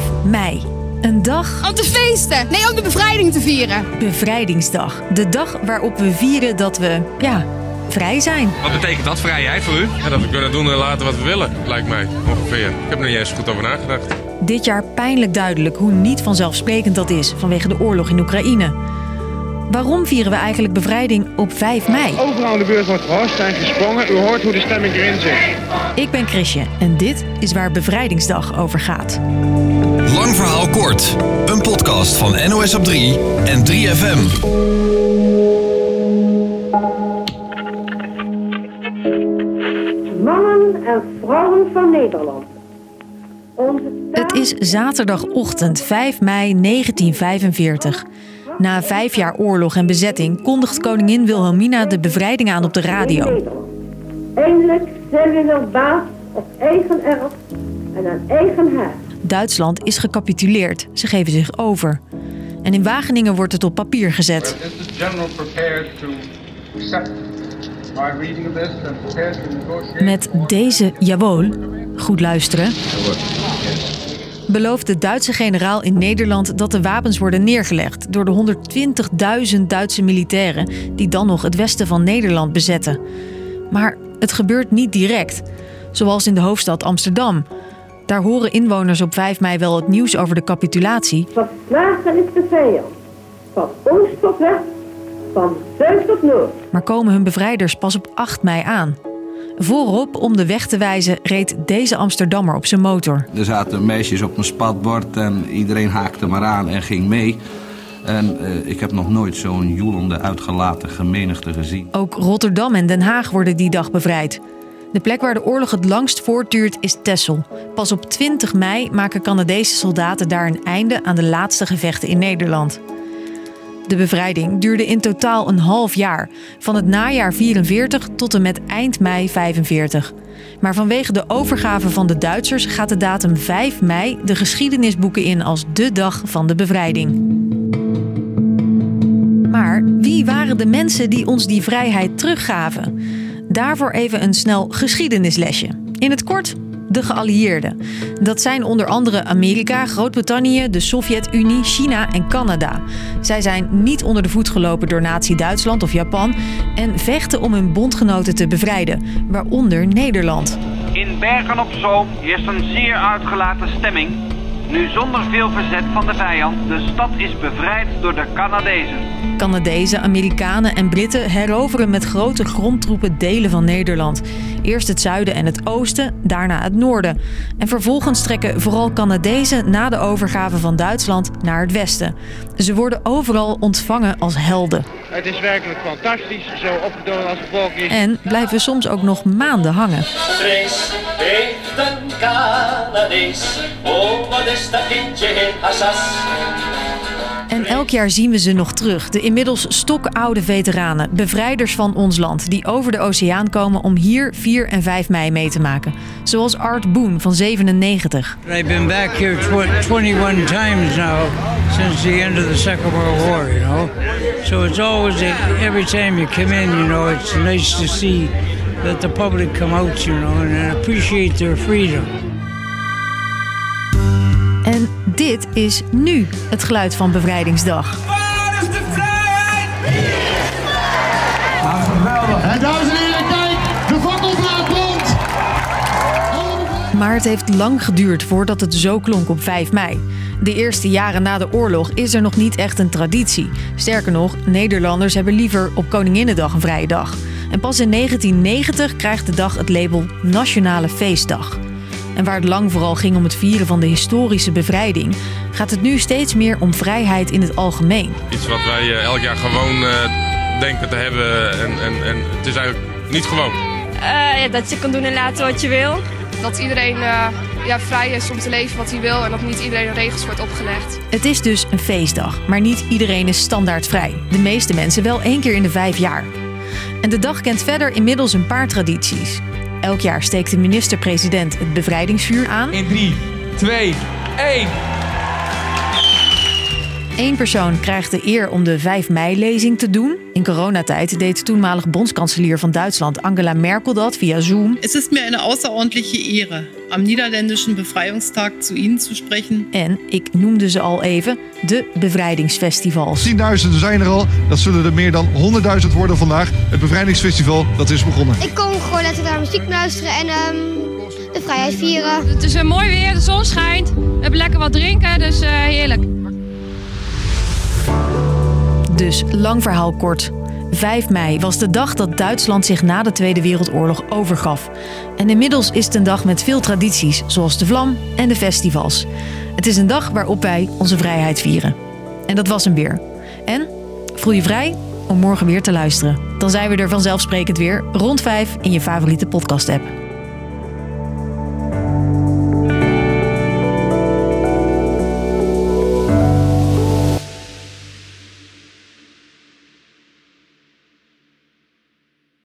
5 mei. Een dag. Om te feesten! Nee, om de bevrijding te vieren. Bevrijdingsdag. De dag waarop we vieren dat we, ja, vrij zijn. Wat betekent dat vrijheid voor u? Ja, dat we kunnen doen en laten wat we willen, lijkt mij ongeveer. Ik heb er niet eens goed over nagedacht. Dit jaar pijnlijk duidelijk hoe niet vanzelfsprekend dat is vanwege de oorlog in Oekraïne. Waarom vieren we eigenlijk bevrijding op 5 mei? Overal aan de beurt wordt gehorst en gesprongen. U hoort hoe de stemming erin zit. Ik ben Chrisje en dit is waar Bevrijdingsdag over gaat. Lang verhaal kort. Een podcast van NOS op 3 en 3FM. Mannen en vrouwen van Nederland. Onze taal- Het is zaterdagochtend 5 mei 1945. Na vijf jaar oorlog en bezetting kondigt koningin Wilhelmina de bevrijding aan op de radio. Eindelijk zijn we weer baas op eigen erf en aan eigen haard. Duitsland is gecapituleerd. Ze geven zich over. En in Wageningen wordt het op papier gezet. Met deze jawohl, goed luisteren, belooft de Duitse generaal in Nederland dat de wapens worden neergelegd door de 120.000 Duitse militairen die dan nog het westen van Nederland bezetten. Maar het gebeurt niet direct, zoals in de hoofdstad Amsterdam. Daar horen inwoners op 5 mei wel het nieuws over de capitulatie, Verslagen is de vijand. Van oost tot west, van zuid tot noord. maar komen hun bevrijders pas op 8 mei aan. Voorop, om de weg te wijzen, reed deze Amsterdammer op zijn motor. Er zaten meisjes op een spatbord en iedereen haakte maar aan en ging mee. En eh, ik heb nog nooit zo'n joelende, uitgelaten gemeenigte gezien. Ook Rotterdam en Den Haag worden die dag bevrijd. De plek waar de oorlog het langst voortduurt is Texel. Pas op 20 mei maken Canadese soldaten daar een einde aan de laatste gevechten in Nederland. De bevrijding duurde in totaal een half jaar, van het najaar 44 tot en met eind mei 45. Maar vanwege de overgave van de Duitsers gaat de datum 5 mei de geschiedenisboeken in als de dag van de bevrijding. Maar wie waren de mensen die ons die vrijheid teruggaven? Daarvoor even een snel geschiedenislesje. In het kort, de geallieerden. Dat zijn onder andere Amerika, Groot-Brittannië, de Sovjet-Unie, China en Canada. Zij zijn niet onder de voet gelopen door Nazi-Duitsland of Japan en vechten om hun bondgenoten te bevrijden, waaronder Nederland. In Bergen op Zoom heerst een zeer uitgelaten stemming. Nu zonder veel verzet van de vijand, de stad is bevrijd door de Canadezen. Canadezen, Amerikanen en Britten heroveren met grote grondtroepen delen van Nederland. Eerst het zuiden en het oosten, daarna het noorden. En vervolgens trekken vooral Canadezen na de overgave van Duitsland naar het westen. Ze worden overal ontvangen als helden. Het is werkelijk fantastisch, zo opgetogen als het volk is. En blijven soms ook nog maanden hangen. Trace heeft een Canadees. Oh, wat is dat kindje heet Assas. En elk jaar zien we ze nog terug. De inmiddels stokoude veteranen, bevrijders van ons land, die over de oceaan komen om hier 4 en 5 mei mee te maken. Zoals Art Boon van 97. I've been back here tw- 21 times now since the end of the Second World War, you know. So it's always, every time you come in, you know, it's nice to see that the public come out, you know, and appreciate their freedom. En dit is nu het geluid van Bevrijdingsdag. En dames en heren, kijk, de fakkelvlaag komt. Maar het heeft lang geduurd voordat het zo klonk op 5 mei. De eerste jaren na de oorlog is er nog niet echt een traditie. Sterker nog, Nederlanders hebben liever op Koninginnedag een vrije dag. En pas in 1990 krijgt de dag het label Nationale Feestdag. En waar het lang vooral ging om het vieren van de historische bevrijding, gaat het nu steeds meer om vrijheid in het algemeen. Iets wat wij eh, elk jaar gewoon eh, denken te hebben en, en, en het is eigenlijk niet gewoon. ja, dat je kan doen en laten wat je wil. Dat iedereen eh, ja, vrij is om te leven wat hij wil en dat niet iedereen regels wordt opgelegd. Het is dus een feestdag, maar niet iedereen is standaard vrij. De meeste mensen wel één keer in de vijf jaar. En de dag kent verder inmiddels een paar tradities. Elk jaar steekt de minister-president het bevrijdingsvuur aan. In 3, 2, 1. Eén persoon krijgt de eer om de 5 mei-lezing te doen. In coronatijd deed toenmalig bondskanselier van Duitsland Angela Merkel dat via Zoom. Es ist mir eine außerordentliche Ehre, am niederländischen Befreiungstag zu Ihnen zu sprechen. En ik noemde ze al even, de bevrijdingsfestivals. Tienduizenden zijn er al. Dat zullen er meer dan 100.000 worden vandaag. Het bevrijdingsfestival, dat is begonnen. Ik kom gewoon letterlijk naar muziek luisteren en ehm, de vrijheid vieren. Het is een mooi weer, de zon schijnt. We hebben lekker wat drinken, dus eh, heerlijk. Dus lang verhaal kort. 5 mei was de dag dat Duitsland zich na de Tweede Wereldoorlog overgaf. En inmiddels is het een dag met veel tradities, zoals de vlam en de festivals. Het is een dag waarop wij onze vrijheid vieren. En dat was hem weer. En voel je vrij om morgen weer te luisteren. Dan zijn we er vanzelfsprekend weer rond 5 in je favoriete podcast-app.